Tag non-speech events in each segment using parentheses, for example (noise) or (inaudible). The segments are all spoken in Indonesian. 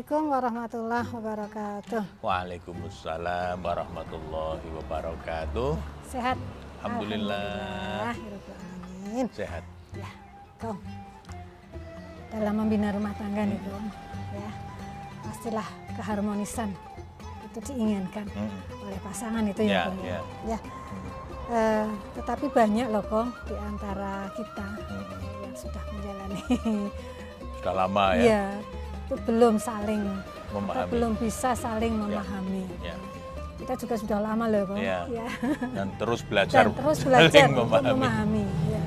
Assalamualaikum warahmatullahi wabarakatuh. Waalaikumsalam warahmatullahi wabarakatuh. Sehat? Alhamdulillah. Alhamdulillah. Sehat. Ya, kau dalam membina rumah tangga nih, Kong, ya pastilah keharmonisan itu diinginkan Hmm. oleh pasangan itu Ya, ya, ya. ya. Eh, tetapi banyak loh, Kong, di antara kita Hmm. yang sudah menjalani Sudah lama ya Iya, itu belum saling memahami. belum bisa saling memahami. Ya. Kita juga sudah lama loh, Kong. Iya. Ya. Dan terus belajar. Dan terus belajar untuk memahami. memahami. Ya.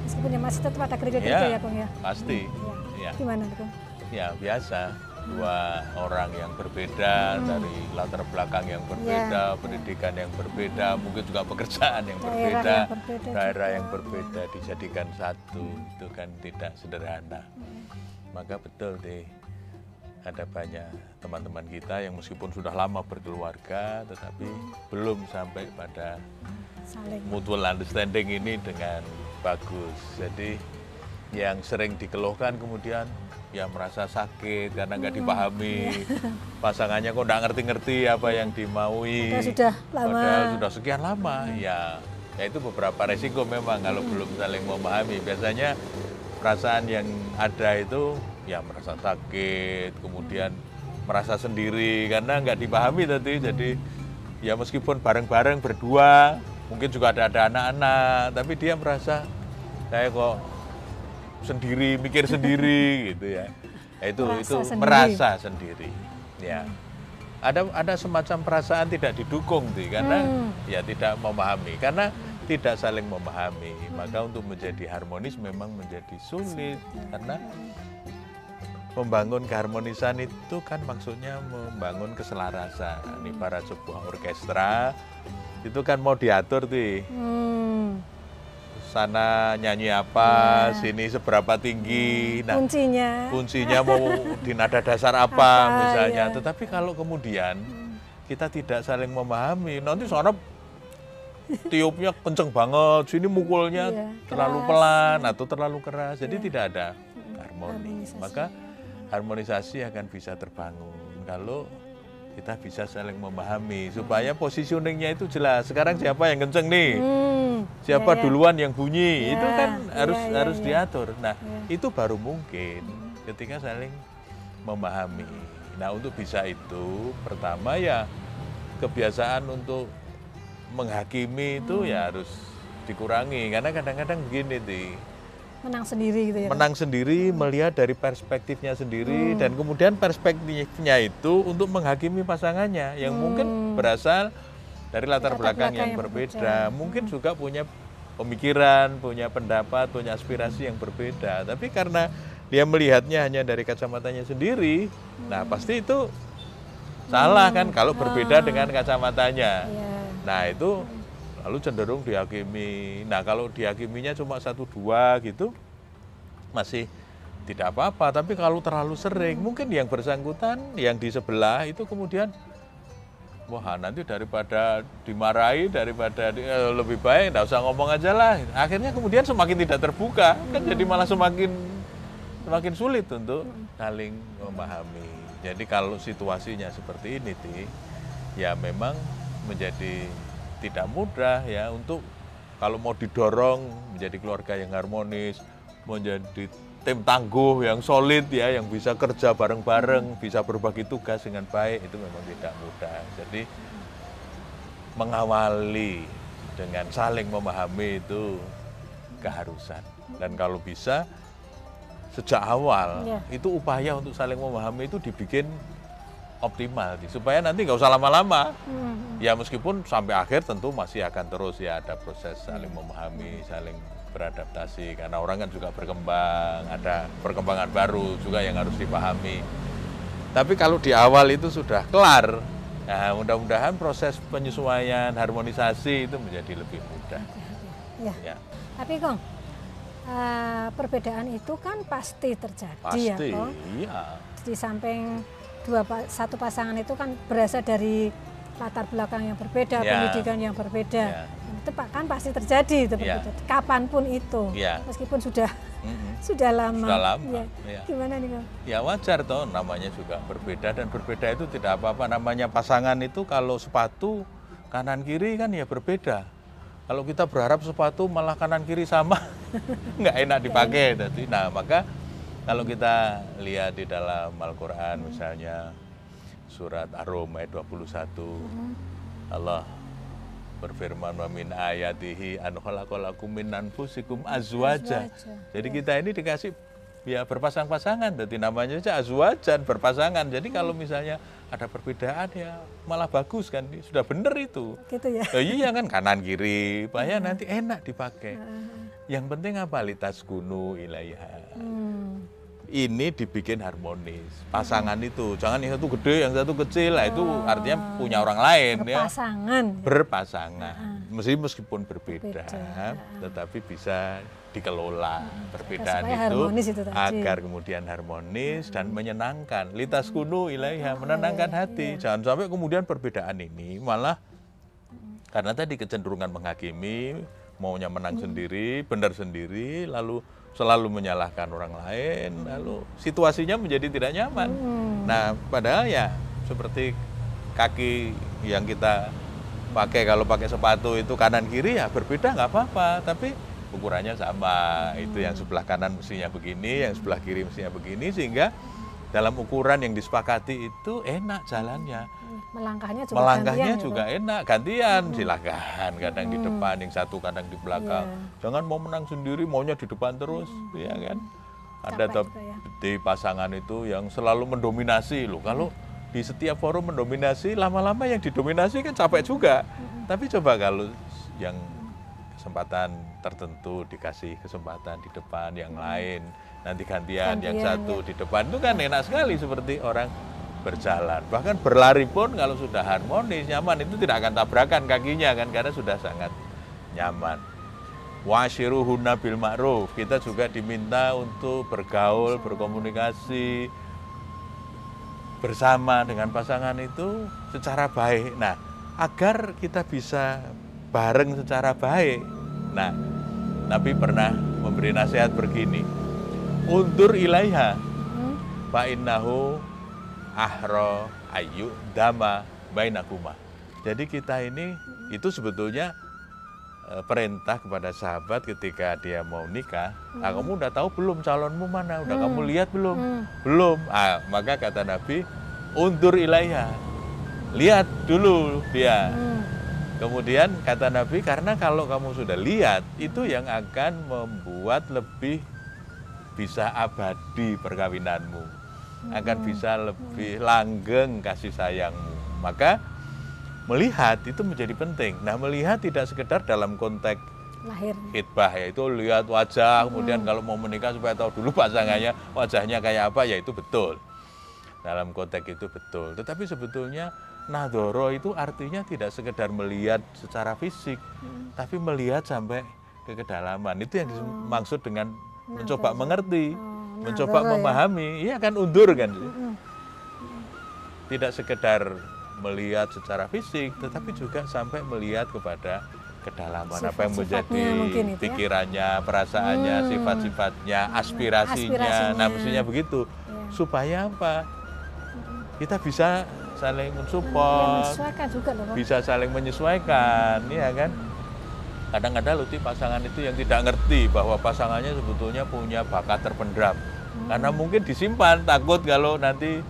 Meskipun ya masih tetap ada kerja-kerja Ya, ya, Kong ya. pasti. Ya. Ya. Gimana, Kong? Ya biasa. Dua orang yang berbeda dari latar belakang yang berbeda, Hmm. Ya. pendidikan yang berbeda, mungkin juga pekerjaan yang Daerah berbeda, yang berbeda daerah juga. yang berbeda dijadikan satu itu kan tidak sederhana. Hmm. Maka betul deh ada banyak teman-teman kita yang meskipun sudah lama berkeluarga tetapi belum sampai pada Saling. mutual understanding ini dengan bagus. Jadi yang sering dikeluhkan kemudian ya merasa sakit karena nggak dipahami (laughs) pasangannya kok nggak ngerti-ngerti apa yang dimaui. Padahal sudah lama. Padahal sudah sekian lama ya. Ya itu beberapa resiko memang kalau belum saling memahami. Biasanya perasaan yang ada itu ya merasa sakit, kemudian merasa sendiri karena nggak dipahami tadi. Jadi ya meskipun bareng-bareng berdua, mungkin juga ada ada anak-anak, tapi dia merasa saya kok sendiri, mikir sendiri (laughs) gitu ya. Ya, itu Merasa itu sendiri. merasa sendiri. Ya. Ada ada semacam perasaan tidak didukung tuh karena Hmm. ya tidak memahami karena tidak saling memahami maka untuk menjadi harmonis memang menjadi sulit karena membangun keharmonisan itu kan maksudnya membangun keselarasan ibarat sebuah orkestra itu kan mau diatur tuh Hmm. sana nyanyi apa Ya. sini seberapa tinggi nah Kuncinya. kuncinya mau (laughs) di nada dasar apa, Apa, misalnya. ya. Tetapi kalau kemudian kita tidak saling memahami, nanti sana tiupnya kenceng banget, sini mukulnya Iya, terlalu keras. pelan atau terlalu keras, jadi Iya. tidak ada harmoni. harmonisasi. Maka harmonisasi akan bisa terbangun kalau kita bisa saling memahami supaya positioningnya itu jelas. Sekarang siapa yang kenceng nih? Hmm. siapa Ya, ya. duluan yang bunyi Ya, itu kan ya, harus ya, harus ya. diatur nah Ya. itu baru mungkin ketika saling memahami nah untuk bisa itu pertama ya kebiasaan untuk menghakimi itu ya harus dikurangi karena kadang-kadang begini nih Menang sendiri gitu ya. Menang sendiri melihat dari perspektifnya sendiri dan kemudian perspektifnya itu untuk menghakimi pasangannya yang mungkin berasal dari latar, Latar belakang, belakang yang yang berbeda, berbeda. mungkin juga punya pemikiran, punya pendapat, punya aspirasi yang berbeda. Tapi karena dia melihatnya hanya dari kacamatanya sendiri, nah pasti itu salah kan kalau berbeda dengan kacamatanya. Iya. Nah itu lalu cenderung dihakimi. Nah kalau dihakiminya cuma satu dua gitu masih tidak apa-apa. Tapi kalau terlalu sering mungkin yang bersangkutan yang di sebelah itu kemudian wah nanti daripada dimarahi daripada eh, lebih baik nggak usah ngomong aja lah. Akhirnya kemudian semakin tidak terbuka kan jadi malah semakin semakin sulit untuk saling memahami. Jadi kalau situasinya seperti ini, Ti, ya memang menjadi tidak mudah ya untuk kalau mau didorong menjadi keluarga yang harmonis, menjadi tim tangguh yang solid ya, yang bisa kerja bareng-bareng, bisa berbagi tugas dengan baik itu memang tidak mudah. Jadi mengawali dengan saling memahami itu keharusan. Dan kalau bisa sejak awal Iya. itu upaya untuk saling memahami itu dibikin optimal supaya nanti nggak usah lama-lama. Hmm. ya meskipun sampai akhir tentu masih akan terus ya ada proses saling memahami saling beradaptasi. Karena orang kan juga berkembang ada perkembangan baru juga yang harus dipahami. Tapi kalau di awal itu sudah kelar nah mudah-mudahan proses penyesuaian harmonisasi itu menjadi lebih mudah. Ya. ya. Tapi Kong, eh, perbedaan itu kan pasti terjadi ya pasti Kong. iya. Di samping dua satu pasangan itu kan berasal dari latar belakang yang berbeda, Ya. pendidikan yang berbeda. Ya. itu kan pasti terjadi itu begitu. Kapan pun itu, Iya. meskipun sudah Mm-mm. (laughs) sudah lama. Sudah lama, Iya. iya. Gimana nih kang? Ya wajar toh namanya juga berbeda dan berbeda itu tidak apa-apa namanya pasangan itu kalau sepatu kanan kiri kan ya berbeda. Kalau kita berharap sepatu malah kanan kiri sama (laughs) nggak enak dipakai. Nah maka kalau kita lihat di dalam Al-Quran misalnya surat Ar-Rum ayat 21 Allah berfirman wa min ayatihi an khalaqalakum min anfusikum azwaja. Azwaja, Jadi kita ini dikasih ya berpasang-pasangan. Jadi namanya saja azwajan berpasangan. Jadi kalau misalnya ada perbedaan ya malah bagus kan. Sudah benar itu. Gitu ya. Oh iya kan kanan kiri, supaya nanti enak dipakai. Yang penting apa litas kunu ilaiha. Hmm. Ini dibikin harmonis. Pasangan itu jangan yang satu gede, yang satu kecil. Lah itu artinya punya orang lain ya Pasangan. berpasangan. Mesti meskipun berbeda, Berbeda. tetapi bisa dikelola perbedaan supaya itu, itu tadi. agar kemudian harmonis dan menyenangkan. Litas kunu ilaiha menenangkan iya. hati. Jangan sampai kemudian perbedaan ini malah karena tadi kecenderungan menghakimi, maunya menang sendiri, benar sendiri, lalu selalu menyalahkan orang lain, lalu situasinya menjadi tidak nyaman. Nah, padahal ya seperti kaki yang kita pakai kalau pakai sepatu itu kanan kiri ya berbeda nggak apa-apa, tapi ukurannya sama. Itu yang sebelah kanan mestinya begini, yang sebelah kiri mestinya begini sehingga dalam ukuran yang disepakati itu enak jalannya. Melangkahnya juga Melangkahnya gantian ya, juga Bang? enak, gantian silahkan. Kadang di depan, yang satu kadang di belakang. Iya. Jangan mau menang sendiri, maunya di depan terus, ya kan? Ada ya. di pasangan itu yang selalu mendominasi loh. Kalau di setiap forum mendominasi, lama-lama yang didominasi kan capek juga. Tapi coba kalau yang kesempatan tertentu dikasih kesempatan di depan yang lain, nanti gantian, yang Gantian, satu di depan itu kan enak sekali seperti orang berjalan. Bahkan berlari pun kalau sudah harmonis, nyaman itu tidak akan tabrakan kakinya kan karena sudah sangat nyaman. Washiruhunna bil ma'ruf. Kita juga diminta untuk bergaul, berkomunikasi bersama dengan pasangan itu secara baik. Nah, agar kita bisa bareng secara baik. Nah, Nabi pernah memberi nasihat begini. Undur ilaiha Hmm. fa innahu ahro ayu dama bainakuma. Jadi kita ini itu sebetulnya eh, perintah kepada sahabat ketika dia mau nikah. Ah, kamu udah tahu belum calonmu mana? Udah kamu lihat belum? Hmm. Belum. Ah, maka kata Nabi, undur ilaiha. Lihat dulu dia. Hmm. Kemudian kata Nabi, karena kalau kamu sudah lihat, itu yang akan membuat lebih bisa abadi perkawinanmu. Akan bisa lebih langgeng kasih sayangmu. Maka melihat itu menjadi penting. Nah melihat tidak sekedar dalam konteks Lahir. hitbah yaitu lihat wajah, kemudian kalau mau menikah supaya tahu dulu pasangannya wajahnya kayak apa, ya itu betul. Dalam konteks itu betul. Tetapi sebetulnya nadoro itu artinya tidak sekedar melihat secara fisik, tapi melihat sampai ke kedalaman. Itu yang dimaksud dengan mencoba mengerti, Oh, mencoba nadoro ya. memahami. Iya kan undur kan. Tidak sekedar melihat secara fisik, tetapi juga sampai melihat kepada kedalaman apa yang menjadi ya. pikirannya, perasaannya, Hmm. sifat-sifatnya, aspirasinya. Aspirasinya. Nah, mestinya begitu. Ya. Supaya apa? Kita bisa saling Ya, mensupport, menyesuaikan juga bisa saling menyesuaikan, ya kan? Kadang-kadang Luti pasangan itu yang tidak ngerti bahwa pasangannya sebetulnya punya bakat terpendam. Karena mungkin disimpan takut kalau nanti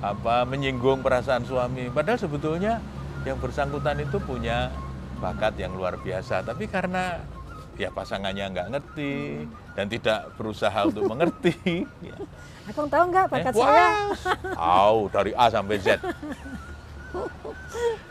apa menyinggung perasaan suami. Padahal sebetulnya yang bersangkutan itu punya bakat yang luar biasa. Tapi karena ya pasangannya nggak ngerti dan tidak berusaha untuk (laughs) mengerti. ya. Aku tahu nggak bakat Eh, saya? tahu dari A sampai Z. (laughs)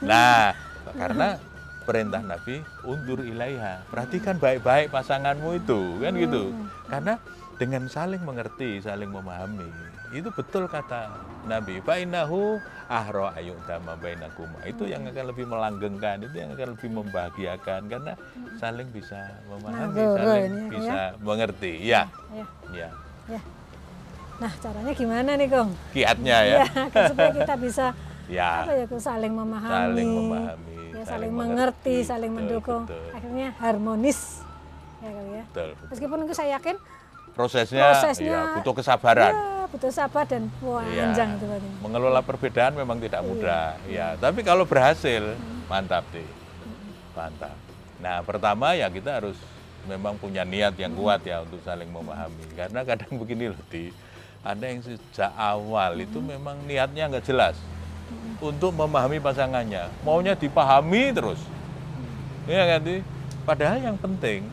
Nah, karena perintah Nabi undur ilaiha. Perhatikan baik-baik pasanganmu itu, kan gitu. Karena dengan saling mengerti, saling memahami, itu betul kata Nabi. Fa'innahu ahro ayu dama bainakuma. Itu yang akan lebih melanggengkan, itu yang akan lebih membahagiakan karena saling bisa memahami, Nah, saling ini ya. bisa mengerti. Ya, Ya. ya. Ya. Nah, caranya gimana nih, Kong? Kiatnya ya. Ya, supaya kita bisa (laughs) Ya. apa ya, saling memahami. saling memahami, Ya, saling, saling mengerti, saling Betul, mendukung, betul. akhirnya harmonis. Ya, kali ya. Betul, betul. Meskipun itu saya yakin Prosesnya, prosesnya ya, butuh kesabaran. ya, butuh sabar dan Iya. panjang itu berarti. Mengelola perbedaan memang tidak mudah. Ya, tapi kalau berhasil, Hmm. mantap deh. Mantap. Nah, pertama ya kita harus memang punya niat yang kuat ya untuk saling memahami. Karena kadang begini loh, Di. Ada yang sejak awal itu memang niatnya nggak jelas untuk memahami pasangannya. Maunya dipahami terus. Iya kan, Di? Padahal yang penting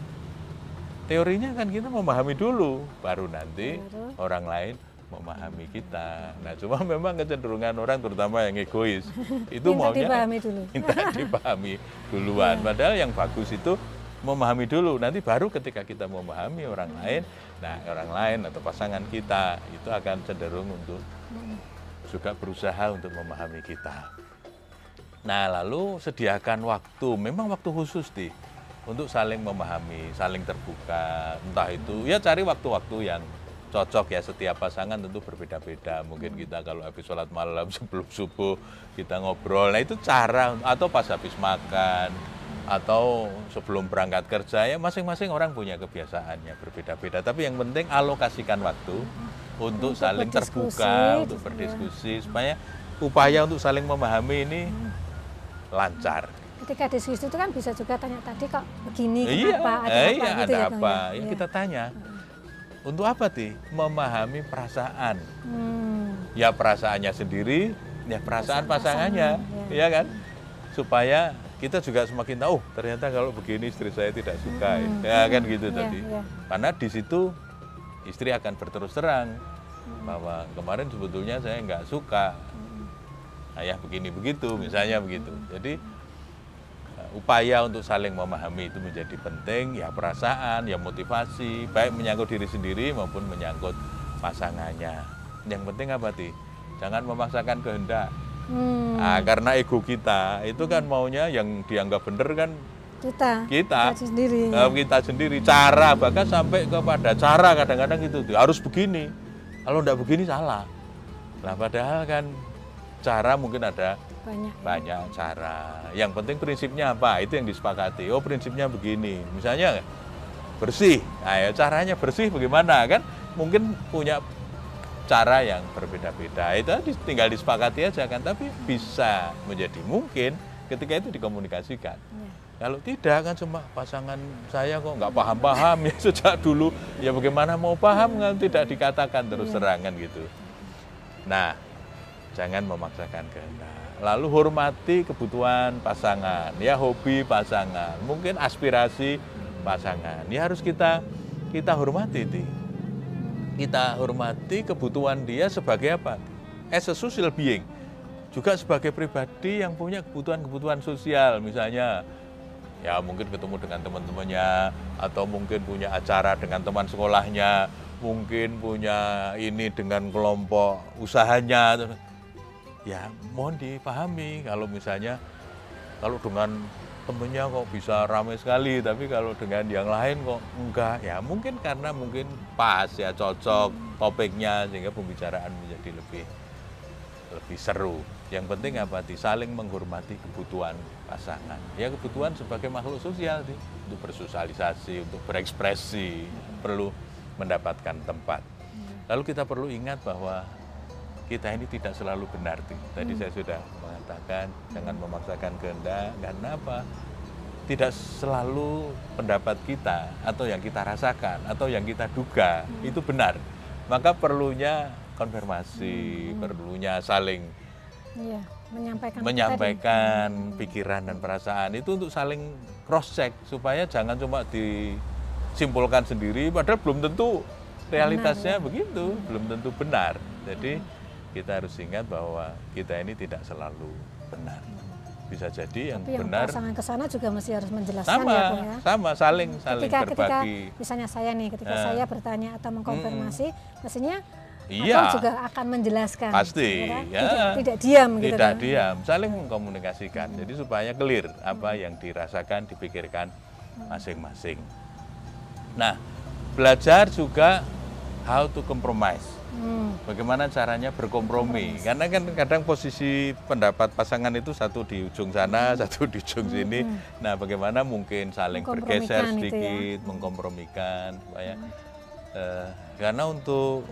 teorinya kan kita memahami dulu, baru nanti Baru. orang lain memahami kita. Nah, cuma (laughs) memang kecenderungan orang terutama yang egois (laughs) itu Minta maunya dipahami dulu. (laughs) minta dipahami duluan. Padahal yang bagus itu memahami dulu. Nanti baru ketika kita memahami orang lain, nah orang lain atau pasangan kita itu akan cenderung untuk juga berusaha untuk memahami kita. Nah, lalu sediakan waktu, memang waktu khusus nih untuk saling memahami, saling terbuka. Entah itu ya cari waktu-waktu yang cocok ya setiap pasangan tentu berbeda-beda. Mungkin kita kalau habis sholat malam (laughs) sebelum subuh kita ngobrol. Nah, itu cara atau pas habis makan atau sebelum berangkat kerja ya masing-masing orang punya kebiasaannya berbeda-beda. Tapi yang penting alokasikan waktu untuk, Untuk saling terbuka, untuk ya. berdiskusi supaya upaya untuk saling memahami ini lancar. Ketika diskusi itu kan bisa juga tanya tadi kok begini, iya, kenapa, ada eh, apa iya, gitu ada ya, apa? ya? Ya, Iya. kita tanya. Untuk apa sih? Memahami perasaan. Hmm, Ya perasaannya sendiri, ya perasaan Perasaan pasangannya, pasangan, ya kan? Supaya kita juga semakin tahu, oh, ternyata kalau begini istri saya tidak suka, Hmm, ya kan gitu iya, tadi. iya. Karena di situ istri akan berterus terang bahwa kemarin sebetulnya saya nggak suka ayah begini begitu, misalnya begitu. Jadi uh, upaya untuk saling memahami itu menjadi penting, ya perasaan, ya motivasi, baik menyangkut diri sendiri maupun menyangkut pasangannya. Yang penting apa sih? Jangan memaksakan kehendak. hmm, Nah, karena ego kita itu kan maunya yang dianggap benar kan kita, kita, sendiri. eh, kita sendiri. Cara bahkan sampai kepada cara kadang-kadang itu tuh, harus begini. Kalau enggak begini salah. Nah padahal kan cara mungkin ada banyak. banyak cara. Yang penting prinsipnya apa? Itu yang disepakati. Oh prinsipnya begini. Misalnya bersih. Nah, ya caranya bersih bagaimana kan? Mungkin punya cara yang berbeda-beda. Itu tinggal disepakati aja kan. Tapi bisa menjadi mungkin ketika itu dikomunikasikan. Ya. Kalau tidak kan cuma pasangan saya kok nggak paham-paham (laughs) ya sejak dulu. Ya bagaimana mau paham kan tidak dikatakan terus serangan gitu. Nah, jangan memaksakan kehendak. Lalu hormati kebutuhan pasangan, ya hobi pasangan, mungkin aspirasi pasangan. Ya harus kita kita hormati Ti. Kita hormati kebutuhan dia sebagai apa? As a social being. Juga sebagai pribadi yang punya kebutuhan-kebutuhan sosial, misalnya ya mungkin ketemu dengan teman-temannya atau mungkin punya acara dengan teman sekolahnya, mungkin punya ini dengan kelompok usahanya. Ya mohon dipahami kalau misalnya kalau dengan temennya kok bisa ramai sekali, tapi kalau dengan yang lain kok enggak. Ya mungkin karena mungkin pas ya cocok topiknya sehingga pembicaraan menjadi lebih lebih seru. Yang penting apa sih? Saling menghormati kebutuhan pasangan. Ya kebutuhan sebagai makhluk sosial sih. Untuk bersosialisasi, untuk berekspresi, perlu mendapatkan tempat. Lalu kita perlu ingat bahwa kita ini tidak selalu benar. Ti. Tadi saya sudah mengatakan jangan memaksakan kehendak karena apa? Tidak selalu pendapat kita atau yang kita rasakan atau yang kita duga itu benar. Maka perlunya konfirmasi, perlunya saling Iya, menyampaikan menyampaikan pikiran dan perasaan itu untuk saling cross check supaya jangan cuma disimpulkan sendiri padahal belum tentu realitasnya begitu, belum tentu benar. Jadi kita harus ingat bahwa kita ini tidak selalu benar. Bisa jadi yang Tapi yang benar pasangan ke sana juga masih harus menjelaskan sama, ya, ya. sama saling saling ketika ketika berbagi. misalnya saya nih ketika Eh. saya bertanya atau mengkonfirmasi mestinya Iya. Abang juga akan menjelaskan Pasti, kan? ya. tidak, tidak diam gitu tidak kan diam, saling mengkomunikasikan. Jadi supaya clear apa yang dirasakan, dipikirkan masing-masing. Nah, belajar juga how to compromise. Hmm. Bagaimana caranya berkompromi? Karena kan kadang posisi pendapat pasangan itu satu di ujung sana, satu di ujung sini. Nah, bagaimana mungkin saling bergeser Mengkompromikan itu ya. sedikit, mengkompromikan supaya eh, karena untuk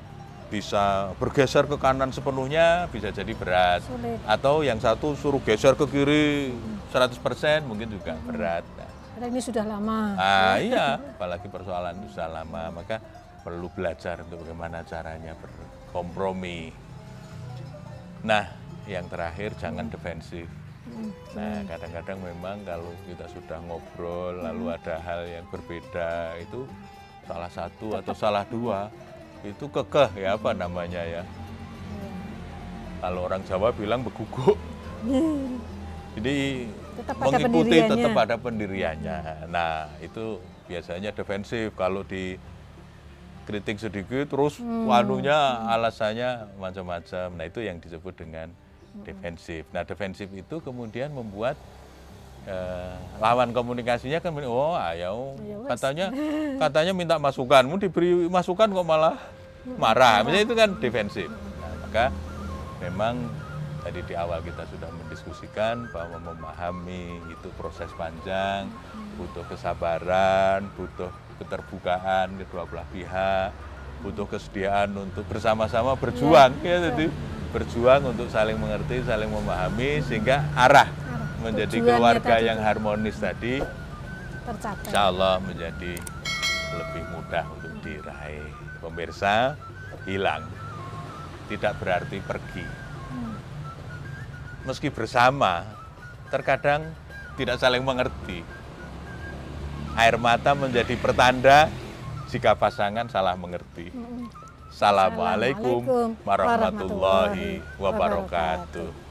bisa bergeser ke kanan sepenuhnya bisa jadi berat. Sulit. Atau yang satu suruh geser ke kiri 100% mungkin juga berat. Nah, Karena ini sudah lama. Ah iya, apalagi persoalan itu sudah lama, maka perlu belajar untuk bagaimana caranya berkompromi. Nah, yang terakhir jangan defensif. Nah, kadang-kadang memang kalau kita sudah ngobrol, lalu ada hal yang berbeda, itu salah satu atau salah dua, itu kekeh ya apa namanya ya. Kalau orang Jawa bilang beguguk. (laughs) Jadi Tetap mengikuti tetap pada pendiriannya. Nah, itu biasanya defensif kalau di kritik sedikit terus Hmm. waduhnya alasannya macam-macam. Nah, itu yang disebut dengan defensif. Nah, defensif itu kemudian membuat eh, lawan komunikasinya kan oh ayo. Ya katanya katanya minta masukan, mau diberi masukan kok malah marah. Misalnya itu kan defensif. Nah, maka memang tadi di awal kita sudah mendiskusikan bahwa memahami itu proses panjang, butuh kesabaran, butuh keterbukaan kedua belah pihak, butuh kesediaan untuk bersama-sama berjuang. Ya, jadi berjuang untuk saling mengerti, saling memahami sehingga arah menjadi keluarga tadi yang harmonis tadi Tercapai. Insya Allah menjadi lebih mudah untuk diraih. Pemirsa, hilang. Tidak berarti pergi. Meski bersama, terkadang tidak saling mengerti. Air mata menjadi pertanda jika pasangan salah mengerti. Assalamualaikum Assalamualaikum warahmatullahi wabarakatuh.